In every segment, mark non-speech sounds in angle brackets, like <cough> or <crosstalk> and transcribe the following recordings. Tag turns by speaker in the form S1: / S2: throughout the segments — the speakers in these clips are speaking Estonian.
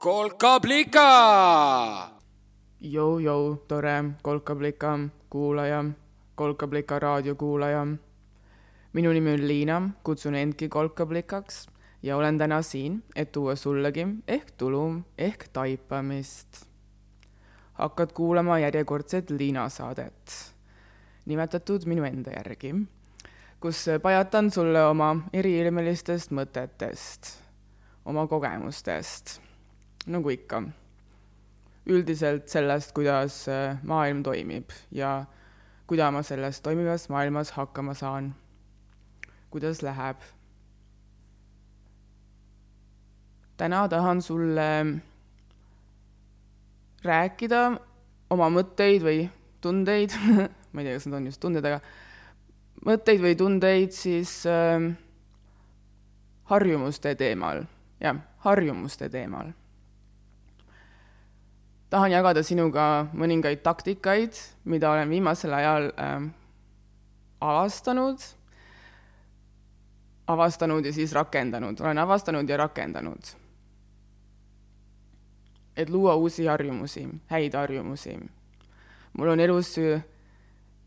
S1: kolkablika.
S2: Jou-jou, tore kolkablika kuulaja, kolkablika raadiokuulaja. minu nimi on Liina, kutsun endki kolkablikaks ja olen täna siin, et tuua sullegi ehk tulu ehk taipamist. hakkad kuulama järjekordset Liina saadet, nimetatud minu enda järgi, kus pajatan sulle oma eriilmelistest mõtetest, oma kogemustest, nagu ikka. üldiselt sellest, kuidas maailm toimib ja kuidas ma selles toimivas maailmas hakkama saan, kuidas läheb täna tahan sulle rääkida oma mõtteid või tundeid <laughs> ma ei tea, kas need on just tunded, aga mõtteid või tundeid siis äh, harjumuste teemal, jah, harjumuste teemal. Tahan jagada sinuga mõningaid taktikaid, mida olen viimasel ajal äh, avastanud, avastanud ja siis rakendanud, olen avastanud ja rakendanud et luua uusi harjumusi, häid harjumusi. mul on elus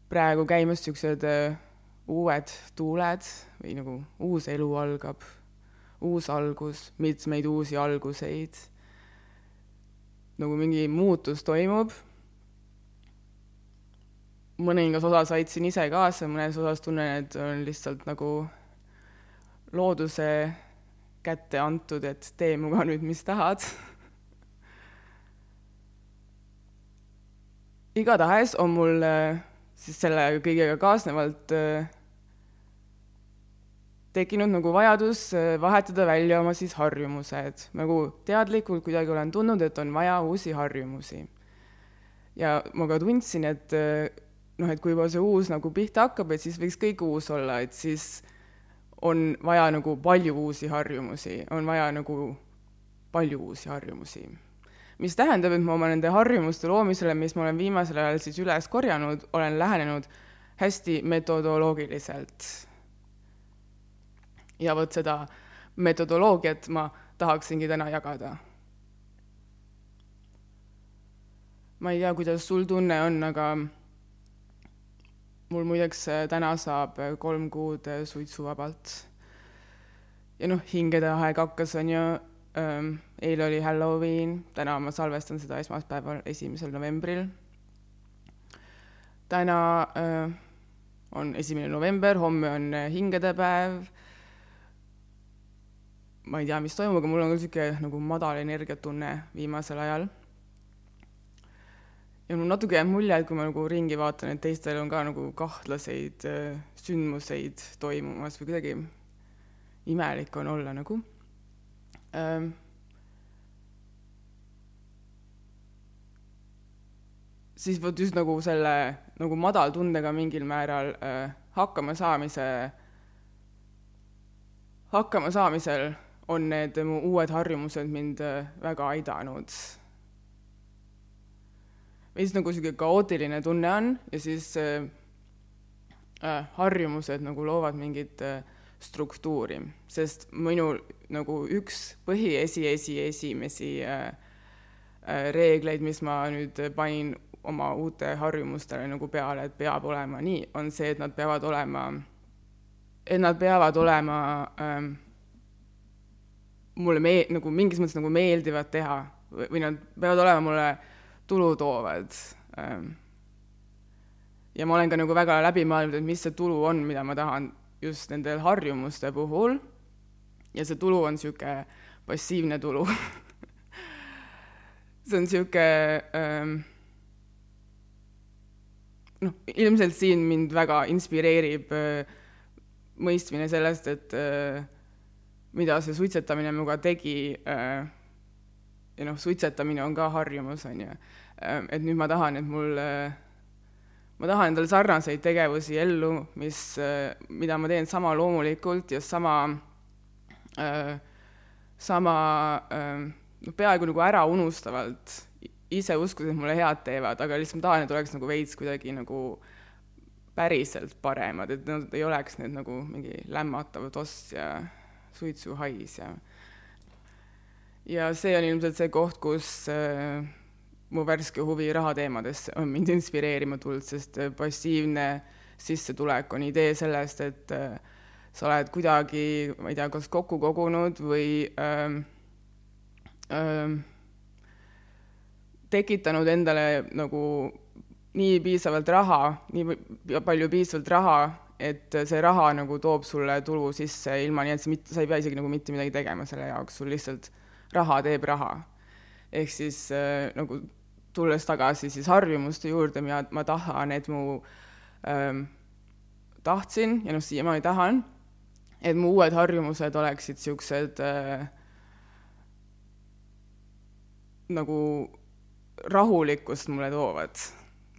S2: praegu käimas niisugused uued tuuled või nagu uus elu algab, uus algus, mitmeid uusi alguseid. Nagu mingi muutus toimub. mõningas osas aitasin ise kaasa, mõnes osas tunnen, et on lihtsalt nagu looduse kätte antud, et tee minuga <laughs> nüüd, mis tahad igatahes on mul siis selle kõigega kaasnevalt tekkinud nagu vajadus vahetada välja oma siis harjumused, nagu teadlikult kuidagi olen tundnud, et on vaja uusi harjumusi. ja ma ka tundsin, et noh, et kui juba see uus nagu pihta hakkab, et siis võiks kõik uus olla, et siis on vaja nagu palju uusi harjumusi, on vaja nagu palju uusi harjumusi mis tähendab, et ma oma nende harjumuste loomisele, mis ma olen viimasel ajal siis üles korjanud, olen lähenenud hästi metodoloogiliselt. Ja vot seda metodoloogiat ma tahaksingi täna jagada. ma ei tea, kuidas sul tunne on, aga mul muideks täna saab kolm kuud suitsuvabalt. ja noh, hingede aeg hakkas, on ju eile oli Halloween, täna ma salvestan seda esmaspäeval, esimesel novembril. täna öö, on esimene november, homme on hingedepäev. Ma ei tea, mis toimub, aga mul on küll niisugune nagu madal energiatunne viimasel ajal. ja mul natuke jääb mulje, et kui ma nagu ringi vaatan, et teistel on ka nagu kahtlaseid öö, sündmuseid toimumas või kuidagi imelik on olla nagu siis vot just nagu selle nagu madaltundega mingil määral äh, hakkama saamise, hakkama saamisel on need mu uued harjumused mind äh, väga aidanud. veits nagu niisugune kaootiline tunne on ja siis äh, äh, harjumused nagu loovad mingit äh, struktuuri, sest minu nagu üks põhi esi, esi, esimesi äh, äh, reegleid, mis ma nüüd panin oma uute harjumustele nagu peale, et peab olema nii, on see, et nad peavad olema, et nad peavad olema ähm, mulle mee-, nagu mingis mõttes nagu meeldivad teha või, või nad peavad olema mulle tulu toovad ähm,. ja ma olen ka nagu väga läbi mõelnud, et mis see tulu on, mida ma tahan just nende harjumuste puhul ja see tulu on niisugune passiivne tulu <laughs> see on niisugune ähm, noh, ilmselt siin mind väga inspireerib äh, mõistmine sellest, et äh, mida see suitsetamine minuga tegi äh,, ja noh, suitsetamine on ka harjumus, on ju, et nüüd ma tahan, et mul äh, ma tahan endale sarnaseid tegevusi ellu, mis, mida ma teen sama loomulikult ja sama, sama noh, peaaegu nagu ära unustavalt, ise uskudes, et mulle head teevad, aga lihtsalt ma tahan, et oleks nagu veits kuidagi nagu päriselt paremad, et nad ei oleks need nagu mingi lämmatav toss ja suitsuhais ja ja see on ilmselt see koht, kus äh, mu värske huvi rahateemadesse on mind inspireerima tulnud, sest äh, passiivne sissetulek on idee sellest, et äh, sa oled kuidagi, ma ei tea, kas kokku kogunud või ähm, ähm, tekitanud endale nagu nii piisavalt raha, nii palju piisavalt raha, et see raha nagu toob sulle tulu sisse ilma nii, et sa mitte, sa ei pea isegi nagu mitte midagi tegema selle jaoks, sul lihtsalt raha teeb raha. ehk siis äh, nagu tulles tagasi siis harjumuste juurde, mina, ma tahan, et mu ähm, tahtsin ja noh, siiamaani tahan, et mu uued harjumused oleksid niisugused äh, nagu rahulikkust mulle toovad,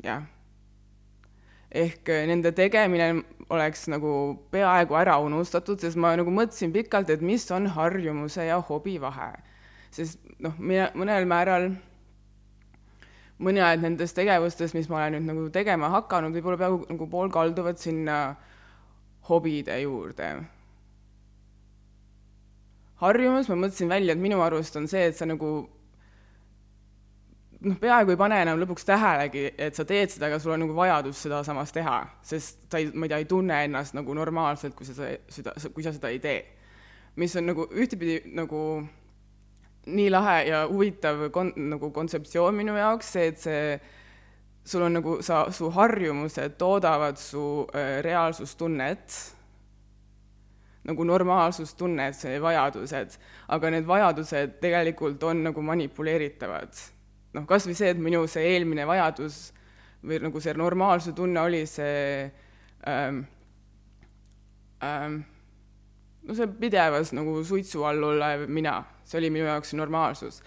S2: jah. Ehk äh, nende tegemine oleks nagu peaaegu ära unustatud, sest ma nagu mõtlesin pikalt, et mis on harjumuse ja hobi vahe. sest noh, mina mõnel määral mõned nendest tegevustest, mis ma olen nüüd nagu tegema hakanud, võib-olla peaaegu nagu pool kalduvad sinna hobide juurde. harjumus, ma mõtlesin välja, et minu arust on see, et sa nagu noh, peaaegu ei pane enam lõpuks tähelegi, et sa teed seda, aga sul on nagu vajadus seda samas teha, sest sa ei, ma ei tea, ei tunne ennast nagu normaalselt, kui sa seda, kui sa seda ei tee. mis on nagu ühtepidi nagu nii lahe ja huvitav kon-, nagu kontseptsioon minu jaoks, see, et see sul on nagu sa, su harjumused toodavad su äh, reaalsustunnet, nagu normaalsustunnet, see vajadused, aga need vajadused tegelikult on nagu manipuleeritavad noh, kas või see, et minu see eelmine vajadus või nagu see normaalsuse tunne oli see ähm, ähm, no see pidevas nagu suitsu all olev mina, see oli minu jaoks normaalsus.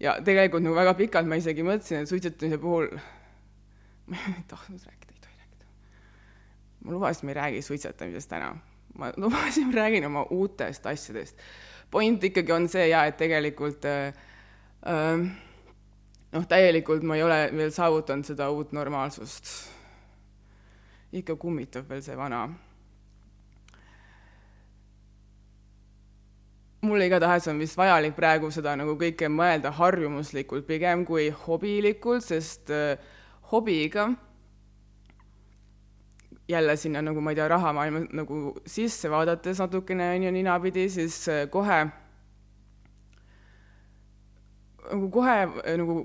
S2: ja tegelikult nagu väga pikalt ma isegi mõtlesin, et suitsetamise puhul <laughs> ma ei tahtnud rääkida, ei tohi rääkida. ma lubasin, ma ei räägi suitsetamisest täna. ma <laughs> lubasin, ma räägin oma uutest asjadest. point ikkagi on see ja, et tegelikult äh, äh, noh, täielikult ma ei ole veel saavutanud seda uut normaalsust. ikka kummitab veel see vana. mulle igatahes on vist vajalik praegu seda nagu kõike mõelda harjumuslikult pigem kui hobilikult, sest äh, hobiga jälle sinna nagu ma ei tea, rahamaailma nagu sisse vaadates natukene on ju ninapidi, siis äh, kohe nagu kohe äh, nagu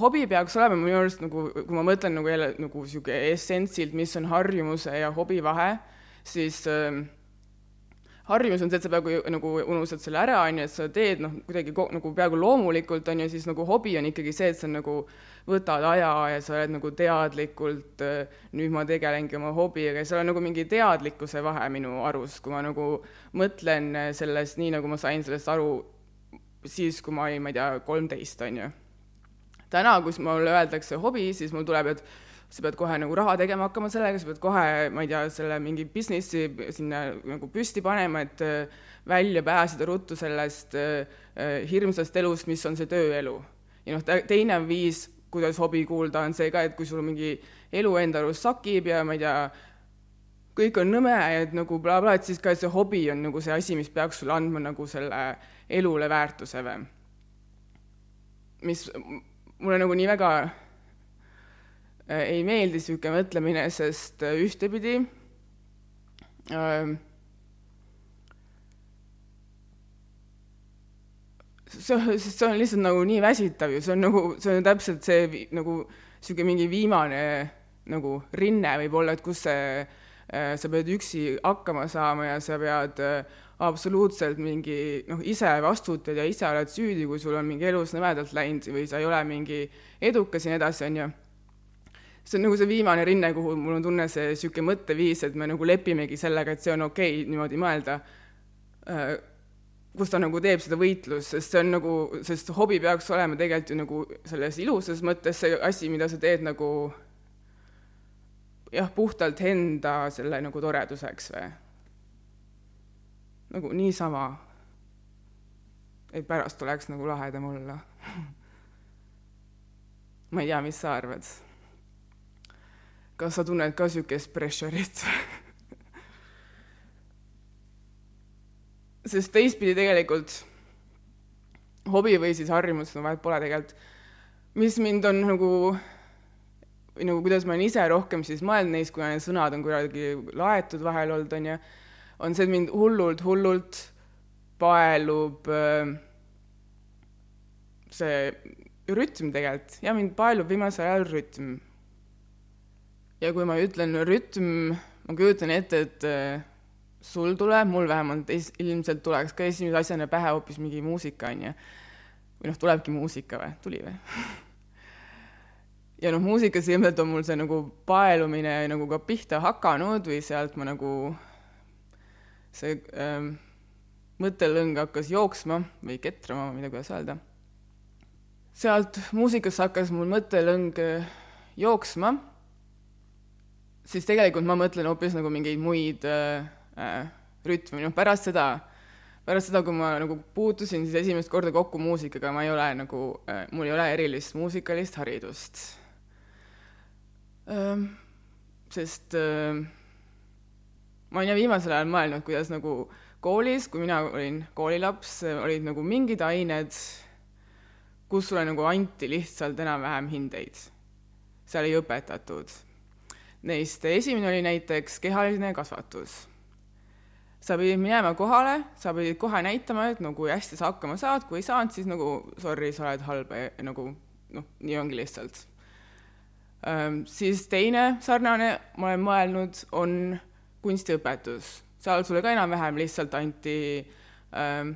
S2: hobi peaks olema minu arust nagu, kui ma mõtlen nagu jälle nagu niisugune essentsilt, mis on harjumuse ja hobi vahe, siis äh, harjumus on see, et sa peaaegu nagu unustad selle ära, on ju, et sa teed noh, kuidagi nagu peaaegu loomulikult, on ju, siis nagu hobi on ikkagi see, et sa nagu võtad aja ja sa oled nagu teadlikult, äh, nüüd ma tegelengi oma hobiga ja seal on nagu mingi teadlikkuse vahe minu arust, kui ma nagu mõtlen sellest nii, nagu ma sain sellest aru siis, kui ma olin, ma ei tea, kolmteist, on ju. täna, kus mulle öeldakse hobi, siis mul tuleb, et sa pead kohe nagu raha tegema hakkama sellega, sa pead kohe, ma ei tea, selle mingi businessi sinna nagu püsti panema, et äh, välja pääseda ruttu sellest äh, äh, hirmsast elust, mis on see tööelu. ja noh, teine viis, kuidas hobi kuulda, on see ka, et kui sul mingi elu enda arust sakib ja ma ei tea, kõik on nõme, et nagu blablabla bla,, et siis ka see hobi on nagu see asi, mis peaks sulle andma nagu selle elule väärtuse või. mis mulle nagu nii väga äh, ei meeldi niisugune mõtlemine, sest äh, ühtepidi äh, see, sest see on lihtsalt nagu nii väsitav ju, see on nagu, see on täpselt see nagu niisugune mingi viimane nagu rinne võib-olla, et kus see sa pead üksi hakkama saama ja sa pead äh, absoluutselt mingi noh, ise vastutad ja ise oled süüdi, kui sul on mingi elus nõmedalt läinud või sa ei ole mingi edukas ja nii edasi, on ju. see on nagu see viimane rinne, kuhu mul on tunne see niisugune mõtteviis, et me nagu lepimegi sellega, et see on okei okay, niimoodi mõelda, äh, kus ta nagu teeb seda võitlust, sest see on nagu, sest hobi peaks olema tegelikult ju nagu selles ilusas mõttes see asi, mida sa teed nagu jah, puhtalt enda selle nagu toreduseks või? Nagu niisama, et pärast oleks nagu lahedam olla. <laughs> Ma ei tea, mis sa arvad? kas sa tunned ka niisugust pressure'it <laughs> sest teistpidi tegelikult hobi või siis harjumus, no vahet pole tegelikult, mis mind on nagu või nagu kuidas ma olen ise rohkem siis mõelnud neist, kuna need sõnad on kuidagi laetud vahel olnud, on ju, on see, et mind hullult, hullult paelub äh, see rütm tegelikult ja mind paelub viimasel ajal rütm. ja kui ma ütlen rütm, ma kujutan ette, et äh, sul tuleb, mul vähemalt es-, ilmselt tuleks ka esimese asjana pähe hoopis mingi muusika, on ju. või noh, tulebki muusika või, tuli või <laughs> ja noh, muusikas ilmselt on mul see nagu paelumine nagu ka pihta hakanud või sealt ma nagu see ähm, mõttelõng hakkas jooksma või ketrama, tea, kuidas öelda. sealt muusikast hakkas mul mõttelõng äh, jooksma, siis tegelikult ma mõtlen hoopis nagu mingeid muid äh, äh, rütme, noh pärast seda, pärast seda, kui ma nagu puutusin siis esimest korda kokku muusikaga, ma ei ole nagu äh,, mul ei ole erilist muusikalist haridust äh,. sest äh, ma olen ja viimasel ajal mõelnud, kuidas nagu koolis, kui mina olin koolilaps, olid nagu mingid ained, kus sulle nagu anti lihtsalt enam-vähem hindeid. seal ei õpetatud. Neist esimene oli näiteks kehaline kasvatus. sa pidid minema kohale, sa pidid kohe näitama, et no kui hästi sa hakkama saad, kui ei saanud, siis nagu sorry, sa oled halb ja nagu noh, nii ongi lihtsalt. siis teine sarnane, ma olen mõelnud, on kunstiõpetus, seal sulle ka enam-vähem lihtsalt anti ähm,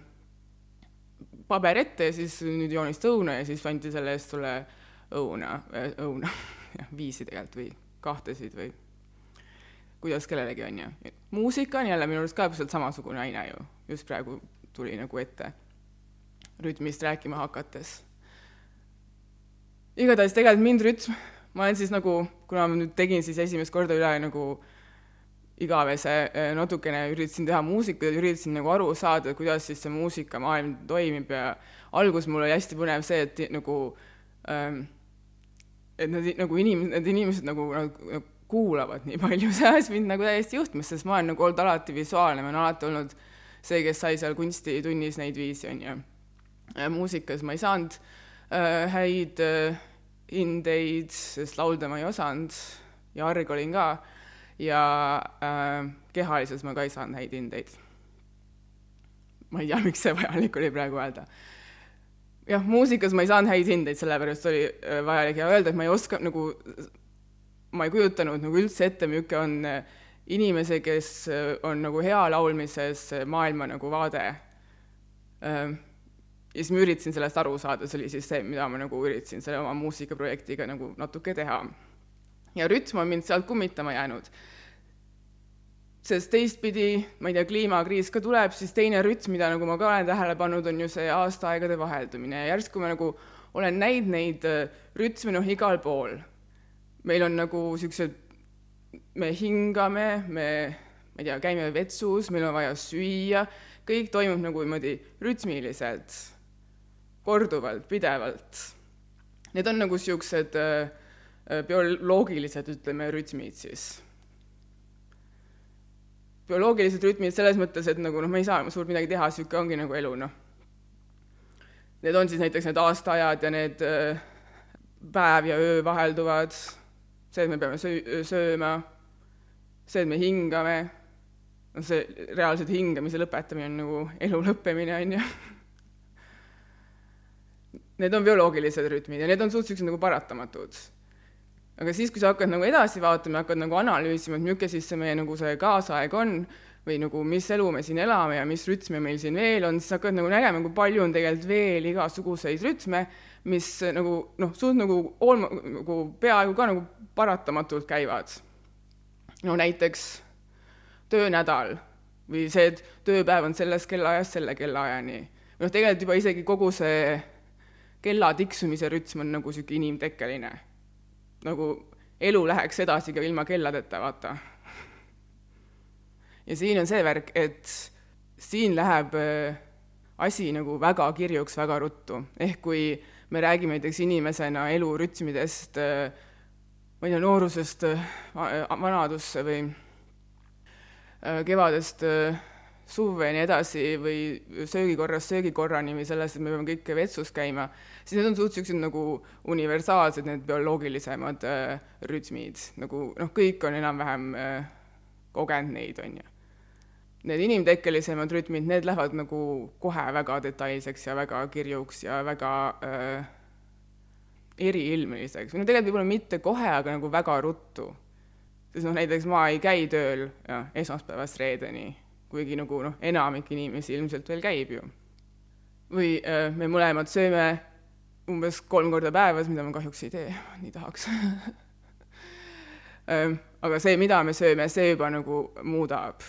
S2: paber ette ja siis nüüd joonista õuna ja siis anti selle eest sulle õuna äh,, õuna <laughs> viisi tegelikult või kahtesid või kuidas kellelegi, on ju. muusika on jälle minu arust ka täpselt samasugune aine ju, just praegu tuli nagu ette rütmist rääkima hakates. igatahes tegelikult mind rütm, ma olen siis nagu, kuna ma nüüd tegin siis esimest korda üle nagu äh, igavese eh, natukene üritasin teha muusikat, üritasin nagu aru saada, kuidas siis see muusikamaailm toimib ja alguses mul oli hästi põnev see, et nagu ähm, et need nagu inim-, need inimesed nagu, nagu, nagu kuulavad nii palju, <laughs> see ajas mind nagu täiesti juhtmesse, sest ma olen nagu olnud alati visuaalne, ma olen alati olnud see, kes sai seal kunstitunnis neid viisi, on ju. muusikas ma ei saanud äh, häid äh, hindeid, sest laulda ma ei osanud ja arg olin ka ja äh, kehalises ma ka ei saanud häid hindeid. ma ei tea, <laughs> miks see vajalik oli praegu öelda. jah, muusikas ma ei saanud häid hindeid, sellepärast oli äh, vajalik ja öelda, et ma ei oska nagu, ma ei kujutanud nagu üldse ette, milline on äh, inimese, kes äh, on nagu hea laulmises maailma nagu vaade. ja siis ma üritasin sellest aru saada, see oli siis see, mida ma nagu üritasin selle oma muusikaprojektiga nagu natuke teha ja rütm on mind sealt kummitama jäänud. sest teistpidi, ma ei tea, kliimakriis ka tuleb, siis teine rütm, mida nagu ma ka olen tähele pannud, on ju see aastaaegade vaheldumine ja järsku ma nagu olen näinud neid äh, rütme noh, igal pool. meil on nagu niisugused, me hingame, me, ma ei tea, käime vetsus, meil on vaja süüa, kõik toimub nagu niimoodi rütmiliselt, korduvalt, pidevalt. Need on nagu niisugused äh, bioloogilised, ütleme, rütmid siis. bioloogilised rütmid selles mõttes, et nagu noh, me ei saa suurt midagi teha, niisugune ongi nagu elu, noh. Need on siis näiteks need aastaajad ja need äh, päev ja öö vahelduvad, see, et me peame söö-, sööma, see, et me hingame, noh, see reaalselt hingamise lõpetamine on nagu elu lõppemine, on ju. Need on bioloogilised rütmid ja need on suhteliselt nagu paratamatud aga siis, kui sa hakkad nagu edasi vaatama, hakkad nagu analüüsima, et milline siis see meie nagu see kaasaeg on või nagu mis elu me siin elame ja mis rütme meil siin veel on, siis hakkad nagu nägema, kui palju on tegelikult veel igasuguseid rütme, mis nagu noh, suht nagu olma, nagu peaaegu ka nagu paratamatult käivad. no näiteks töönädal või see, et tööpäev on sellest kellaajast selle kellaajani. noh, tegelikult juba isegi kogu see kella tiksumise rütm on nagu niisugune inimtekkeline nagu elu läheks edasi ka ilma kelladeta, vaata. ja siin on see värk, et siin läheb äh, asi nagu väga kirjuks väga ruttu, ehk kui me räägime näiteks inimesena elurütmidest, äh, ma ei tea, noorusest äh, vanadusse või kevadest suve ja nii edasi või söögikorras söögikorrani või sellest, et me peame kõik vetsus käima, siis need on suht- niisugused nagu universaalsed, need bioloogilisemad äh, rütmid, nagu noh, kõik on enam-vähem äh, kogenud neid, on ju. Need inimtekkelisemad rütmid, need lähevad nagu kohe väga detailseks ja väga kirjuks ja väga äh, eriilmeliseks või no tegelikult võib-olla mitte kohe, aga nagu väga ruttu. sest noh, näiteks ma ei käi tööl ja esmaspäevast reedeni kuigi nagu noh, enamik inimesi ilmselt veel käib ju. või äh, me mõlemad sööme umbes kolm korda päevas, mida ma kahjuks ei tee, <laughs> nii tahaks <laughs> aga see, mida me sööme, see juba nagu muudab.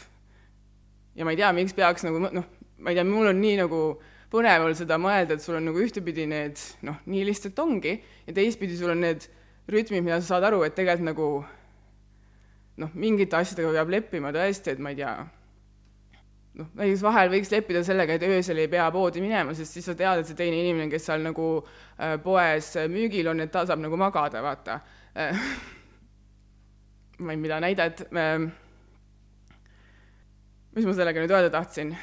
S2: ja ma ei tea, miks peaks nagu noh, ma ei tea, mul on nii nagu põnev olnud seda mõelda, et sul on nagu ühtepidi need noh, nii lihtsalt ongi, ja teistpidi sul on need rütmid, mida sa saad aru, et tegelikult nagu noh, mingite asjadega peab leppima tõesti, et ma ei tea noh, näiteks vahel võiks leppida sellega, et öösel ei pea poodi minema, sest siis sa tead, et see teine inimene, kes seal nagu äh, poes müügil on, et ta saab nagu magada, vaata äh,. <laughs> ma ei, mida näidet äh,. mis ma sellega nüüd öelda tahtsin?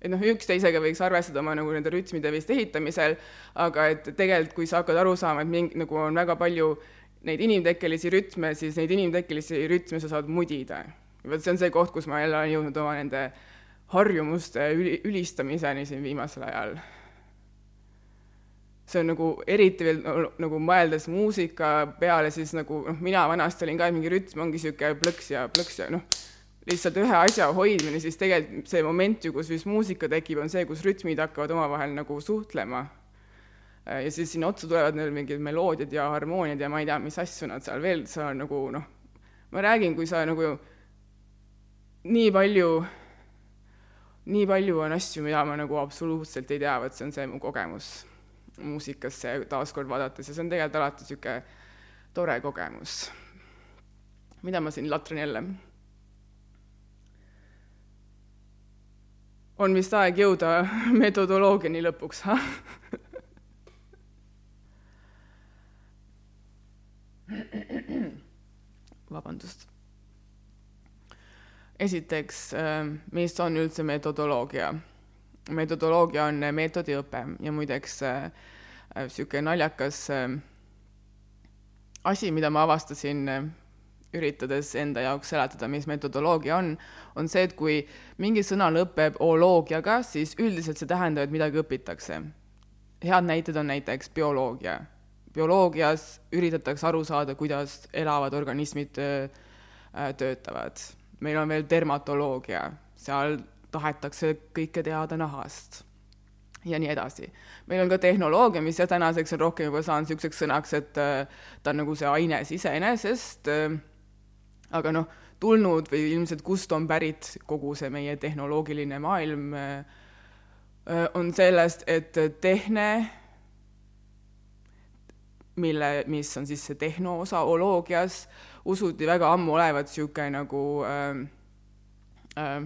S2: et noh, üksteisega võiks arvestada oma nagu nende rütmide vist ehitamisel, aga et tegelikult, kui sa hakkad aru saama, et mingi, nagu on väga palju neid inimtekkelisi rütme, siis neid inimtekkelisi rütme sa saad mudida vot see on see koht, kus ma jälle olen jõudnud oma nende harjumuste üli, ülistamiseni siin viimasel ajal. see on nagu eriti veel nagu mõeldes muusika peale, siis nagu noh, mina vanasti olin ka, et mingi rütm ongi niisugune plõks ja plõks ja noh, lihtsalt ühe asja hoidmine, siis tegelikult see moment ju, kus vist muusika tekib, on see, kus rütmid hakkavad omavahel nagu suhtlema. ja siis sinna otsa tulevad neil mingid meloodiad ja harmooniad ja ma ei tea, mis asju nad seal veel, see on nagu noh, ma räägin, kui sa nagu nii palju, nii palju on asju, mida ma nagu absoluutselt ei tea, vot see on see mu kogemus muusikasse taaskord vaadates ja see on tegelikult alati niisugune tore kogemus. mida ma siin latran jälle? on vist aeg jõuda <laughs> metodoloogiani lõpuks, <clears throat> vabandust esiteks, ähm, mis on üldse metodoloogia? metodoloogia on meetodiõpe ja muideks niisugune äh, naljakas äh, asi, mida ma avastasin äh, üritades enda jaoks seletada, mis metodoloogia on, on see, et kui mingi sõna lõpeb oloogiaga, siis üldiselt see tähendab, et midagi õpitakse. head näited on näiteks bioloogia. bioloogias üritatakse aru saada, kuidas elavad organismid töötavad meil on veel dermatoloogia, seal tahetakse kõike teada nahast ja nii edasi. meil on ka tehnoloogia, mis tänaseks on rohkem juba saanud niisuguseks sõnaks, et äh, ta on nagu see aines iseenesest äh,, aga noh, tulnud või ilmselt kust on pärit kogu see meie tehnoloogiline maailm äh on sellest, et tehne, mille, mis on siis see tehno osa oloogias, usuti väga ammu olevat niisugune nagu äh, äh,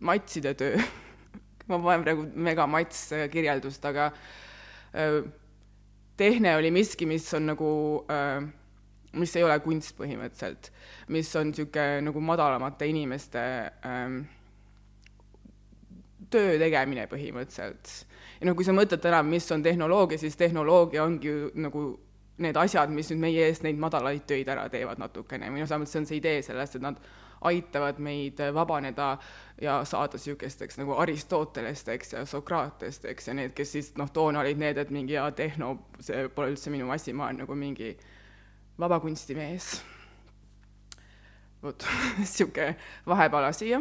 S2: matside töö <laughs> ma panen praegu mega mats kirjeldust, aga äh, tehne oli miski, mis on nagu äh, mis ei ole kunst põhimõtteliselt, mis on niisugune nagu madalamate inimeste ähm, töö tegemine põhimõtteliselt. ja noh, kui sa mõtled täna, mis on tehnoloogia, siis tehnoloogia ongi ju nagu need asjad, mis nüüd meie eest neid madalaid töid ära teevad natukene, noh, vähemalt see on see idee sellest, et nad aitavad meid vabaneda ja saada niisugusteks nagu Aristotelesteks ja Sokratesteks ja need, kes siis noh, toona olid need, et mingi jaa, tehno, see pole üldse minu asi, ma olen nagu mingi vabakunstimees. vot, <laughs> niisugune vahepala siia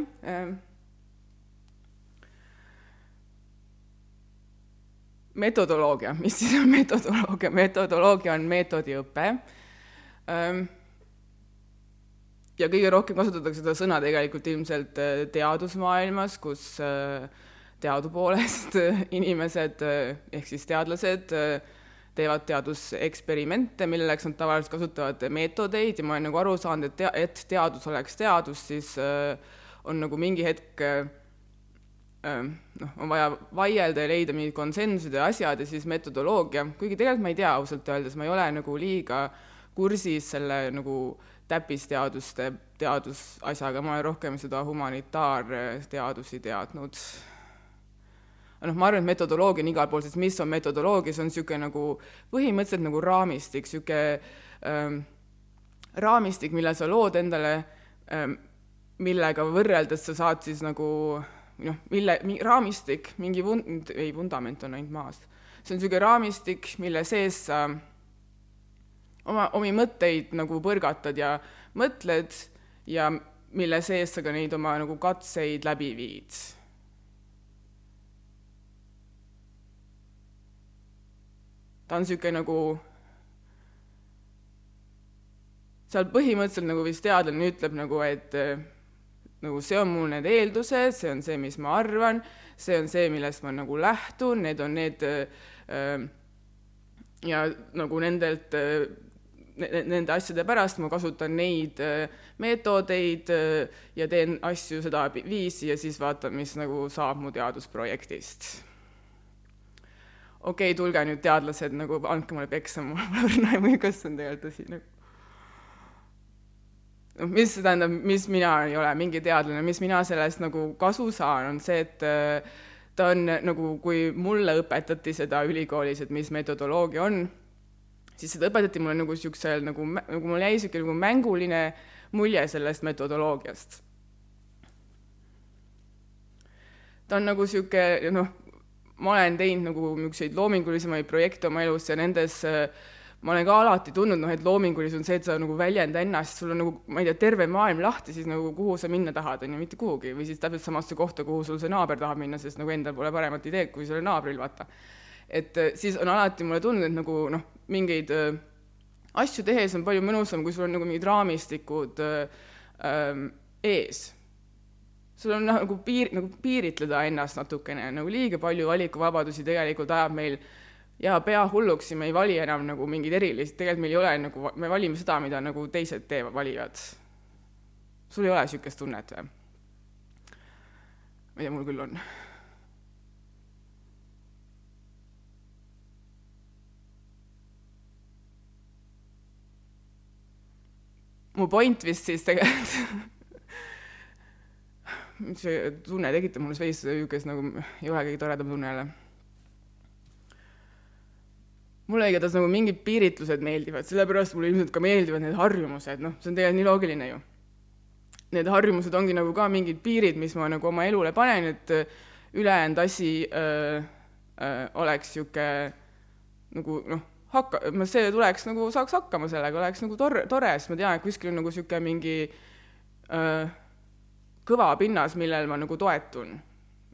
S2: metodoloogia, mis siis on metodoloogia, metodoloogia on meetodiõpe. Ja kõige rohkem kasutatakse seda sõna tegelikult ilmselt äh, teadusmaailmas, kus äh, teadupoolest inimesed äh, ehk siis teadlased teevad teaduseksperimente, milleks nad tavaliselt kasutavad meetodeid. Ja ma olen nagu aru saanud, et tea-, et teadus oleks teadus, siis on nagu mingi hetk noh, on vaja vaielda ja leida mingid konsensused ja asjad ja siis metodoloogia, kuigi tegelikult ma ei tea ausalt öeldes, ma ei ole nagu liiga kursis selle nagu täppisteaduste teadusasjaga, ma olen rohkem seda humanitaarteadusi teadnud. noh, ma arvan, et metodoloogia on igal pool, sest mis on metodoloogia, see on niisugune nagu põhimõtteliselt nagu raamistik, niisugune ähm, raamistik, mille sa lood endale ähm,, millega võrreldes sa saad siis nagu noh, mille, raamistik, mingi vund-, ei, vundament on ainult maas. see on niisugune raamistik, mille sees sa oma, omi mõtteid nagu põrgatad ja mõtled ja mille sees sa ka neid oma nagu katseid läbi viid. ta on niisugune nagu seal põhimõtteliselt nagu vist teadlane ütleb nagu, et nagu see on mul need eeldused, see on see, mis ma arvan, see on see, millest ma nagu lähtun, need on need äh, ja nagu nendelt äh, nende asjade pärast ma kasutan neid äh, meetodeid äh, ja teen asju seda viisi ja siis vaatan, mis nagu saab mu teadusprojektist. okei okay,, tulge nüüd teadlased nagu, andke mulle peksa, mul pole <laughs> õrna aimu, kas see on tegelikult tõsi nagu noh, mis tähendab, mis mina ei ole mingi teadlane, mis mina sellest nagu kasu saan, on see, et äh, ta on nagu, kui mulle õpetati seda ülikoolis, et mis metodoloogia on, siis seda õpetati mulle nagu niisugusel nagu, nagu mul jäi niisugune nagu mänguline mulje sellest metodoloogiast. ta on nagu niisugune noh, ma olen teinud nagu niisuguseid loomingulisemaid projekte oma elus ja nendes äh, ma olen ka alati tundnud, noh, et loomingulisus on see, et sa nagu väljenda ennast, sul on nagu, ma ei tea, terve maailm lahti, siis nagu kuhu sa minna tahad, on ju, mitte kuhugi, või siis täpselt samasse kohta, kuhu sul see naaber tahab minna, sest nagu endal pole paremat ideed kui sellel naabril, vaata. et äh, siis on alati mulle tundunud, et nagu noh, mingeid äh, asju tehes on palju mõnusam, kui sul on nagu mingid raamistikud äh, äh, ees. sul on nagu piir, nagu piiritleda ennast natukene, nagu liiga palju valikuvabadusi tegelikult ajab meil äh, ja pea hulluks ja me ei vali enam nagu mingeid erilisi, tegelikult meil ei ole nagu, me valime seda, mida nagu teised teevad, valivad. sul ei ole niisugust tunnet või? ma ei tea, mul küll on. mu point vist siis tegelikult <laughs> see tunne tekitab mulle veits niisugust nagu, ei ole kõige toredam tunne jälle mulle igatahes nagu mingid piiritlused meeldivad, sellepärast mulle ilmselt ka meeldivad need harjumused, noh, see on tegelikult nii loogiline ju. Need harjumused ongi nagu ka mingid piirid, mis ma nagu oma elule panen, et äh, ülejäänud asi öö, äh, öö, äh, oleks niisugune nagu noh, hakka-, see tuleks nagu, saaks hakkama sellega, oleks nagu tore, tore, sest ma tean, et kuskil on nagu niisugune mingi öö, kõva pinnas, millel ma nagu toetun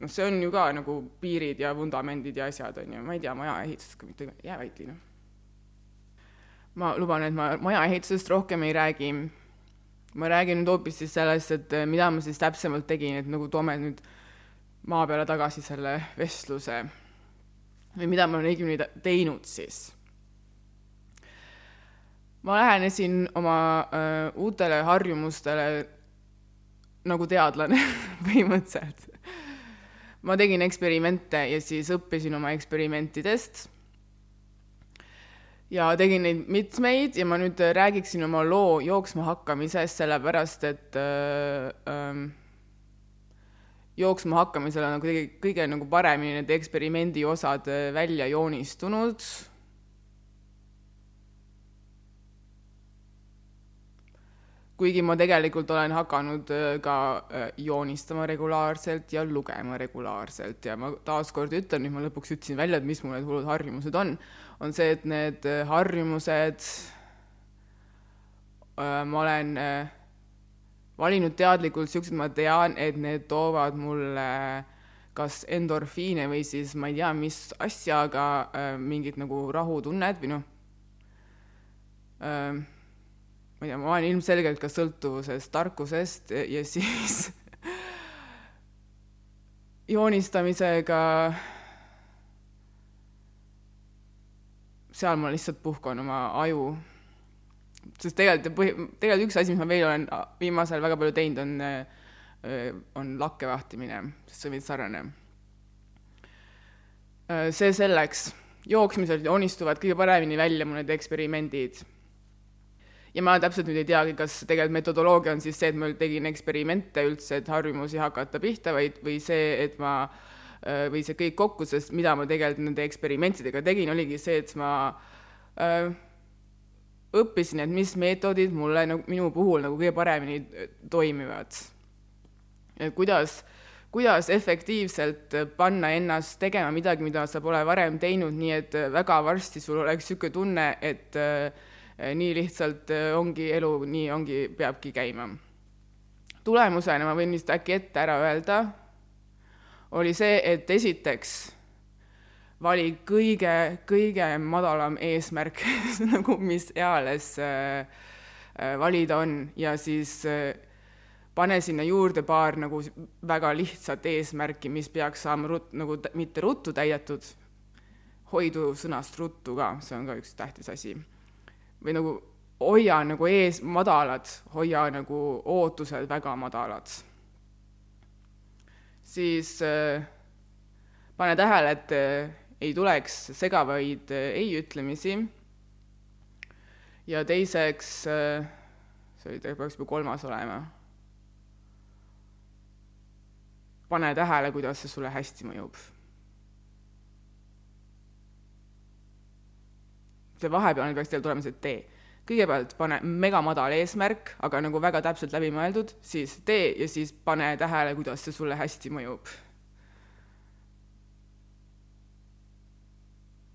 S2: noh, see on ju ka nagu piirid ja vundamendid ja asjad, on ju, ma ei tea, majaehitusest ka mitte jääväitli, noh. ma luban, et ma majaehitusest rohkem ei räägi. ma räägin nüüd hoopis siis sellest, et mida ma siis täpsemalt tegin, et nagu toome nüüd maa peale tagasi selle vestluse või mida ma olen õigemini teinud siis. ma lähenesin oma äh, uutele harjumustele nagu teadlane <laughs> põhimõtteliselt ma tegin eksperimente ja siis õppisin oma eksperimentidest. ja tegin neid mitmeid ja ma nüüd räägiksin oma loo jooksma hakkamisest, sellepärast et äh, äh, jooksma hakkamisel on nagu kõige, kõige nagu paremini need eksperimendi osad äh, välja joonistunud kuigi ma tegelikult olen hakanud äh, ka äh, joonistama regulaarselt ja lugema regulaarselt ja ma taaskord ütlen, nüüd ma lõpuks ütlesin välja, et mis mul need hullud harjumused on, on see, et need äh, harjumused ma olen valinud teadlikult niisugused, ma tean, et need toovad mulle kas endorfiine või siis ma ei tea, mis asja, aga mingit nagu rahutunnet või noh, ma ei tea, ma olen ilmselgelt ka sõltuvuses tarkusest ja siis <laughs> joonistamisega seal ma lihtsalt puhkan oma aju. sest tegelikult põhi, tegelikult üks asi, mis ma veel olen viimasel ajal väga palju teinud, on, on lakke vahtimine, sest see on veits sarnane. see selleks, jooksmisel joonistuvad kõige paremini välja mu need eksperimendid ja ma täpselt nüüd ei teagi, kas tegelikult metodoloogia on siis see, et ma tegin eksperimente üldse, et harjumusi hakata pihta, vaid, või see, et ma äh, või see kõik kokku, sest mida ma tegelikult nende eksperimentidega tegin, oligi see, et ma öö, äh, õppisin, et mis meetodid mulle nagu minu puhul nagu kõige paremini toimivad. et kuidas, kuidas efektiivselt panna ennast tegema midagi, mida sa pole varem teinud, nii et väga varsti sul oleks niisugune tunne, et äh, nii lihtsalt äh, ongi elu, nii ongi, peabki käima. tulemusena ma võin vist äkki ette ära öelda, oli see, et esiteks vali kõige, kõige madalam eesmärk <laughs> nagu mis eales äh, valida on ja siis äh, pane sinna juurde paar nagu väga lihtsat eesmärki, mis peaks saama rut-, nagu mitte ruttu täidetud, hoidu sõnast ruttu ka, see on ka üks tähtis asi. Või nagu hoia nagu ees madalad, hoia nagu ootused väga madalad. siis äh, pane tähele, et ei tuleks segavaid äh, ei-ütlemisi. ja teiseks, äh, see oli, peaks juba kolmas olema. pane tähele, kuidas see sulle hästi mõjub. See vahepealne peaks teil tulema see tee. Kõigepealt pane megamadal eesmärk, aga nagu väga täpselt läbi mõeldud, siis tee ja siis pane tähele, kuidas see sulle hästi mõjub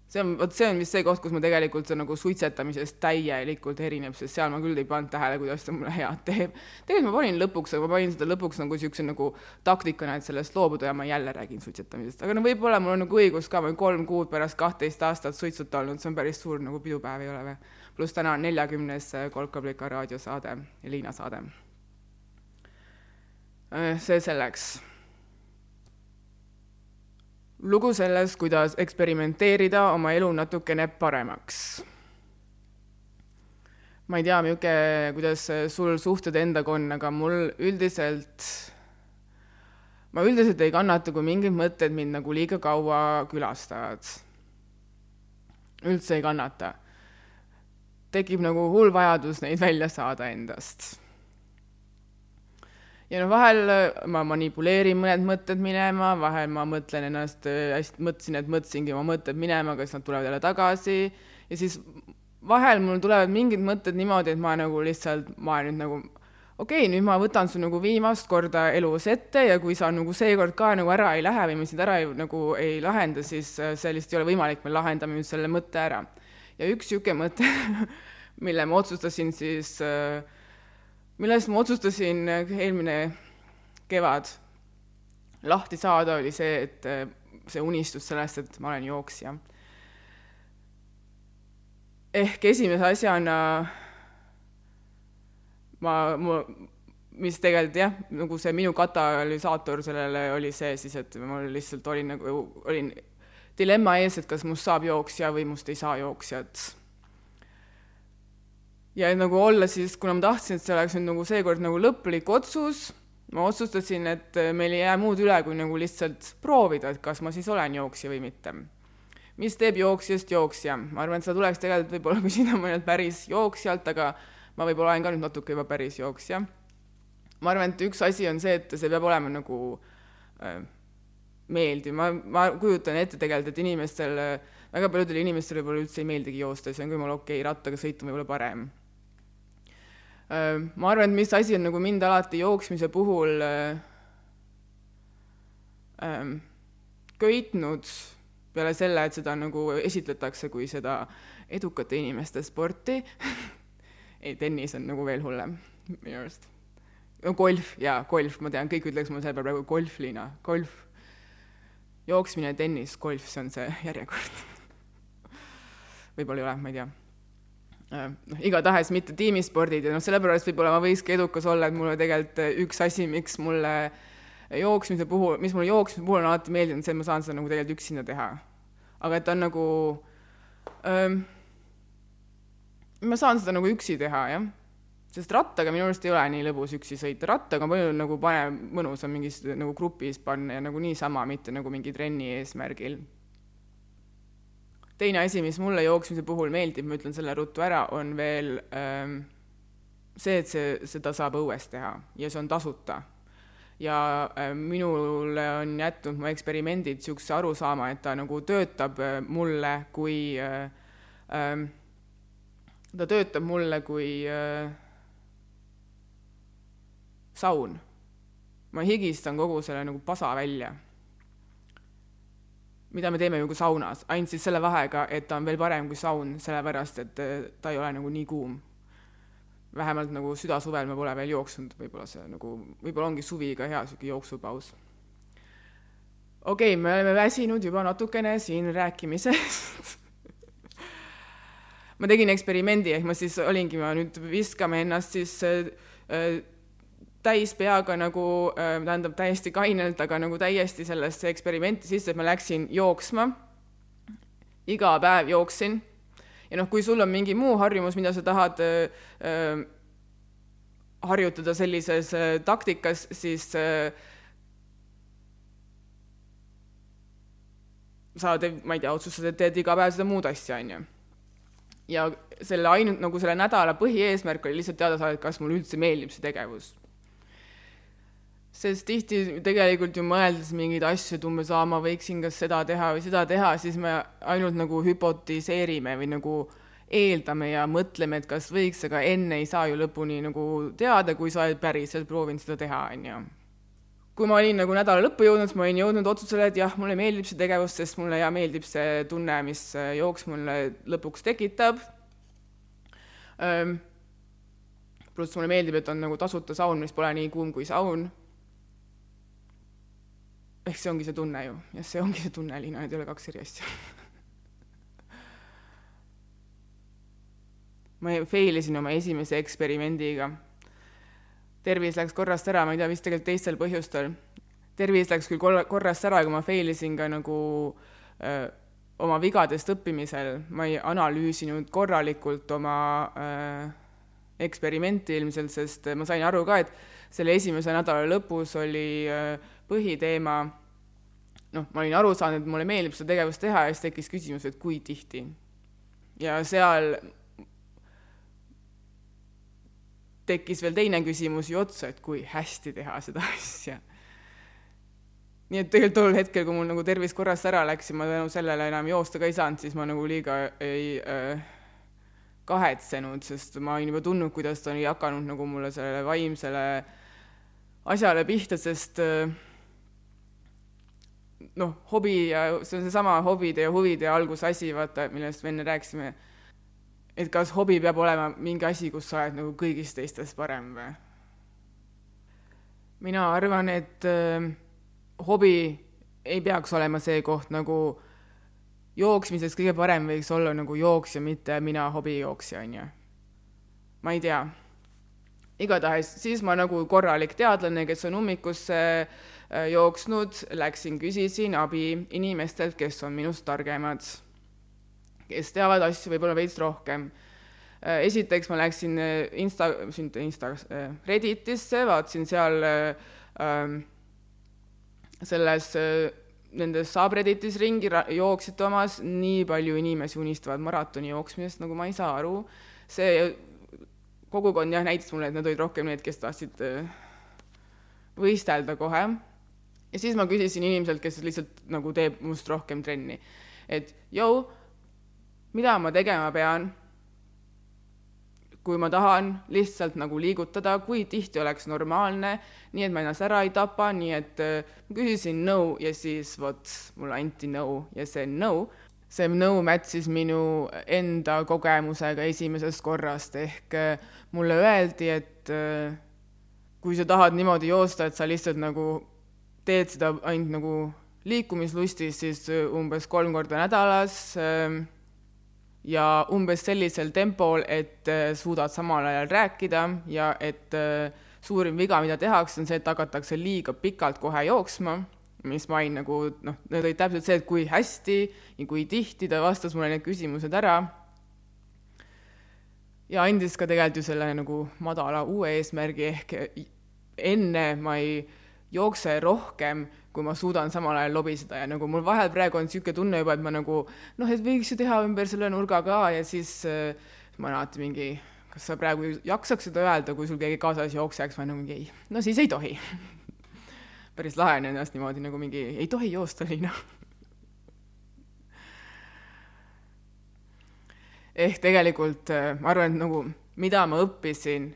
S2: see on, vot see on vist see koht, kus ma tegelikult see nagu suitsetamisest täielikult erineb, sest seal ma küll ei pannud tähele, kuidas ta mulle head teeb. tegelikult ma panin lõpuks, ma panin seda lõpuks nagu niisuguse nagu taktikana, et sellest loobuda ja ma jälle räägin suitsetamisest, aga no võib-olla mul on nagu õigus ka, ma olen kolm kuud pärast kahtteist aastat suitsuta olnud, see on päris suur nagu pidupäev, ei ole või? pluss täna on neljakümnes Kolkablika raadiosaade, Liina saade. Äh, see selleks lugu sellest, kuidas eksperimenteerida oma elu natukene paremaks. ma ei tea, milline, kuidas sul suhted endaga on, aga mul üldiselt, ma üldiselt ei kannata, kui mingid mõtted mind nagu liiga kaua külastavad. üldse ei kannata. tekib nagu hull vajadus neid välja saada endast ja no vahel äh, ma manipuleerin mõned mõtted minema, vahel ma mõtlen ennast äh, hästi, mõtlesin, et mõtlesingi oma mõtted minema, siis nad tulevad jälle tagasi ja siis vahel mul tulevad mingid mõtted niimoodi, et ma nagu lihtsalt, ma nüüd nagu okei okay,, nüüd ma võtan su nagu viimast korda elus ette ja kui sa nagu seekord ka nagu ära ei lähe või me sind ära ei, nagu ei lahenda, siis äh, see lihtsalt ei ole võimalik, me lahendame nüüd selle mõtte ära. ja üks niisugune mõte <laughs> mille ma otsustasin siis äh, millest ma otsustasin äh, eelmine kevad lahti saada, oli see, et äh, see unistus sellest, et ma olen jooksja. ehk esimese asjana ma, ma, mis tegelikult jah, nagu see minu katalüsaator sellele oli see siis, et ma lihtsalt olin nagu, olin dilemma ees, et kas must saab jooksja või must ei saa jooksjat ja nagu olla siis, kuna ma tahtsin, et see oleks nüüd nagu seekord nagu lõplik otsus, ma otsustasin, et meil ei jää muud üle, kui nagu lihtsalt proovida, et kas ma siis olen jooksja või mitte. mis teeb jooksjast jooksja? ma arvan, et seda tuleks tegelikult võib-olla küsida mõnelt päris jooksjalt, aga ma võib-olla olen ka nüüd natuke juba päris jooksja. ma arvan, et üks asi on see, et see peab olema nagu äh, meeldiv, ma, ma kujutan ette tegelikult, et inimestel, väga paljudele inimestele võib-olla üldse ei meeldigi joosta, see on ka jumala okei okay,, rattaga sõita võib-olla parem Äh, ma arvan, et mis asi on nagu mind alati jooksmise puhul äh, ähm, köitnud peale selle, et seda nagu esitletakse kui seda edukate inimeste sporti <laughs> ei, tennis on nagu veel hullem minu arust. no golf, jaa, golf, ma tean, kõik ütleks mulle selle peale praegu golf, Liina, golf. jooksmine, tennis, golf, see on see järjekord <laughs> võib-olla ei ole, ma ei tea Äh, noh, igatahes mitte tiimispordid ja noh, sellepärast võib-olla ma võikski edukas olla, et mulle tegelikult äh, üks asi, miks mulle jooksmise puhul, mis mulle jooksmise puhul on alati meeldinud, see, et ma saan seda nagu tegelikult üksinda teha. aga et ta on nagu ähm,, ma saan seda nagu üksi teha, jah. sest rattaga minu arust ei ole nii lõbus üksi sõita, rattaga on palju nagu parem, mõnusam mingis nagu grupis panna ja nagu niisama, mitte nagu mingi trenni eesmärgil teine asi, mis mulle jooksmise puhul meeldib, ma ütlen selle ruttu ära, on veel ähm, see, et see, seda saab õues teha ja see on tasuta. ja äh, minule on jätnud mu eksperimendid niisuguse arusaama, et ta nagu töötab äh, mulle kui äh, äh, ta töötab mulle kui äh, saun. ma higistan kogu selle nagu pasa välja. Mida me teeme ju ka saunas, ainult siis selle vahega, et ta on veel parem kui saun, sellepärast et äh, ta ei ole nagu nii kuum vähemalt nagu südasuvel ma pole veel jooksnud, võib-olla see nagu, võib-olla ongi suvi ka hea niisugune jooksupaus. okei okay,, me oleme väsinud juba natukene siin rääkimisest <laughs> ma tegin eksperimendi, ehk ma siis olingi, ma nüüd viskame ennast siis äh, äh täis peaga nagu äh,, tähendab täiesti kainelt, aga nagu täiesti sellesse eksperimenti sisse, et ma läksin jooksma. iga päev jooksin ja noh, kui sul on mingi muu harjumus, mida sa tahad äh, äh, harjutada sellises äh, taktikas, siis äh, sa teed, ma ei tea, otsustad, et teed iga päev seda muud asja, on ju. ja selle ainult nagu selle nädala põhieesmärk oli lihtsalt teada saada, et kas mulle üldse meeldib see tegevus sest tihti tegelikult ju mõeldes mingeid asju, et umbes aa, ma võiksin kas seda teha või seda teha, siis me ainult nagu hüpotiseerime või nagu eeldame ja mõtleme, et kas võiks, aga enne ei saa ju lõpuni nagu teada, kui sa oled päriselt proovinud seda teha, on ju. kui ma olin nagu nädala lõppu jõudnud, siis ma olin jõudnud otsusele, et jah, mulle meeldib see tegevus, sest mulle ja meeldib see tunne, mis jooks mulle lõpuks tekitab. pluss mulle meeldib, et on nagu tasuta saun, mis pole nii kuum kui saun ehk see ongi see tunne ju, jah, see ongi see tunne, Liina, need ei ole kaks eri asja <laughs> ma fail isin oma esimese eksperimendiga. tervis läks korrast ära, ma ei tea, vist tegelikult teistel põhjustel. tervis läks küll korra, korrast ära, aga ma fail isin ka nagu öö, oma vigadest õppimisel, ma ei analüüsinud korralikult oma öö, eksperimenti ilmselt, sest ma sain aru ka, et selle esimese nädala lõpus oli öö, põhiteema, noh, ma olin aru saanud, et mulle meeldib seda tegevust teha ja siis tekkis küsimus, et kui tihti. ja seal tekkis veel teine küsimus ju otsa, et kui hästi teha seda <laughs> asja. nii et tegelikult tol hetkel, kui mul nagu tervis korrast ära läks ja ma tänu sellele enam joosta ka ei saanud, siis ma nagu liiga ei äh, kahetsenud, sest ma olin juba tundnud, kuidas ta oli hakanud nagu mulle sellele vaimsele asjale pihta, sest äh, noh, hobi ja see on seesama hobide ja huvide algusasi, vaata, millest me enne rääkisime. et kas hobi peab olema mingi asi, kus sa oled nagu kõigist teistest parem või? mina arvan, et äh, hobi ei peaks olema see koht nagu jooksmiseks kõige parem võiks olla nagu jooksja, mitte mina hobijooksja, on ju. ma ei tea. igatahes siis ma nagu korralik teadlane, kes on ummikusse Äh, jooksnud, läksin, küsisin abi inimestelt, kes on minust targemad, kes teavad asju võib-olla veits rohkem. Äh, esiteks ma läksin äh, Insta, mitte Insta, Redditisse, vaatasin seal ähm, selles nendes subredditis ringi jooksjate omas, nii palju inimesi unistavad maratoni jooksmisest, nagu ma ei saa aru. see kogukond jah, näitas mulle, et nad olid rohkem need, kes tahtsid võistelda kohe ja siis ma küsisin inimeselt, kes lihtsalt nagu teeb must rohkem trenni, et jõu, mida ma tegema pean, kui ma tahan lihtsalt nagu liigutada, kui tihti oleks normaalne, nii et ma ennast ära ei tapa, nii et äh, ma küsisin nõu ja siis vot mulle anti nõu ja see nõu, see nõu mätsis minu enda kogemusega esimesest korrast, ehk äh, mulle öeldi, et äh, kui sa tahad niimoodi joosta, et sa lihtsalt nagu teed seda ainult nagu liikumislustis, siis äh, umbes kolm korda nädalas ähm, ja umbes sellisel tempol, et äh, suudad samal ajal rääkida ja et äh, suurim viga, mida tehakse, on see, et hakatakse liiga pikalt kohe jooksma, mis ma olin nagu noh, need olid täpselt see, et kui hästi ja kui tihti ta vastas mulle need küsimused ära. ja andis ka tegelikult ju selle nagu madala uue eesmärgi ehk enne ma ei jookse rohkem, kui ma suudan samal ajal lobiseda. Ja nagu mul vahel praegu on niisugune tunne juba, et ma nagu noh, et võiks ju teha ümber selle nurga ka ja siis äh, ma olen alati mingi, kas sa praegu jaksaks seda öelda, kui sul keegi kaasas jooksjaks või nagu mingi ei, no siis ei tohi. <laughs> Päris lahe on ennast niimoodi nagu mingi ei tohi joosta, Liina. <laughs> Ehk tegelikult äh, ma arvan, et nagu mida ma õppisin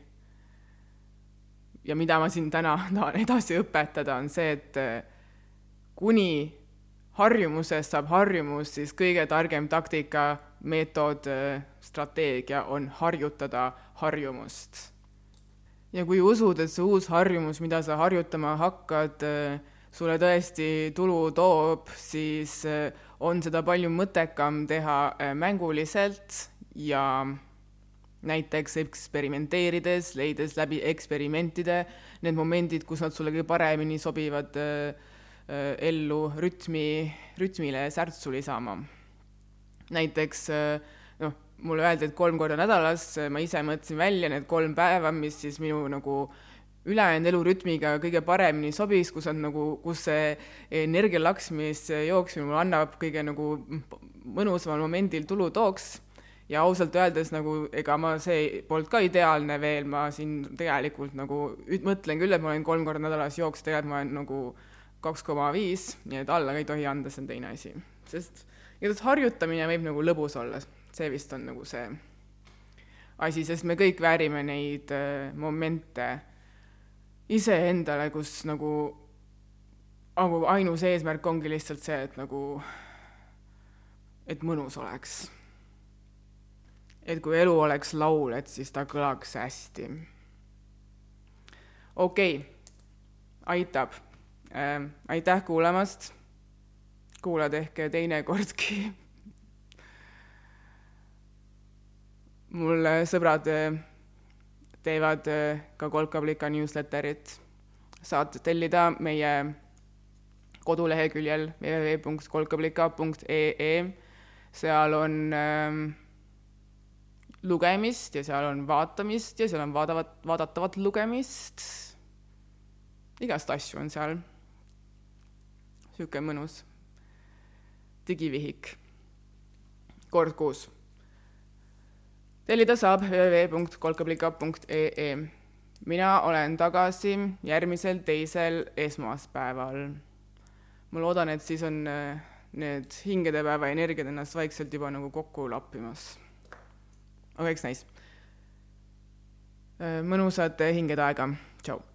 S2: ja mida ma siin täna <laughs> tahan edasi õpetada, on see, et äh, kuni harjumusest saab harjumus, siis kõige targem taktika, meetod, äh, strateegia on harjutada harjumust. ja kui usud, et see uus harjumus, mida sa harjutama hakkad, sulle tõesti tulu toob, siis on seda palju mõttekam teha mänguliselt ja näiteks eksperimenteerides, leides läbi eksperimentide need momendid, kus nad sulle kõige paremini sobivad äh, äh, ellu rütmi, rütmile särtsu lisama. näiteks äh, noh, mulle öeldi, et kolm korda nädalas, ma ise mõtlesin välja need kolm päeva, mis siis minu nagu ülejäänud elurütmiga kõige paremini sobiks, kus on nagu, kus see energialaks, mis jooksmine mulle annab, kõige nagu mõnusamal momendil tulu tooks ja ausalt öeldes nagu ega ma, see polnud ka ideaalne veel, ma siin tegelikult nagu mõtlen küll, et ma olen kolm korda nädalas jooksnud, tegelikult ma olen nagu kaks koma viis, nii et alla ka ei tohi anda, see on teine asi. sest igatahes harjutamine võib nagu lõbus olla, see vist on nagu see asi, sest me kõik väärime neid äh, momente iseendale, kus nagu nagu ainus eesmärk ongi lihtsalt see, et nagu, et mõnus oleks et kui elu oleks laul, et siis ta kõlaks hästi. okei okay., aitab äh,. aitäh kuulamast. kuulad ehk teinekordki mul sõbrad äh, teevad äh, ka Kolkablika newsletterit. saad tellida meie koduleheküljel www.kolkablika.ee. seal on äh, lugemist ja seal on vaatamist ja seal on vaadavat, vaadatavat lugemist. igast asju on seal. niisugune mõnus digivihik. kord kuus. tellida saab www.kolkablika.ee. mina olen tagasi järgmisel teisel esmaspäeval. ma loodan, et siis on äh, need hingedepäeva energiad ennast vaikselt juba nagu kokku lappimas oleks nice. mõnusat hingedaega, tšau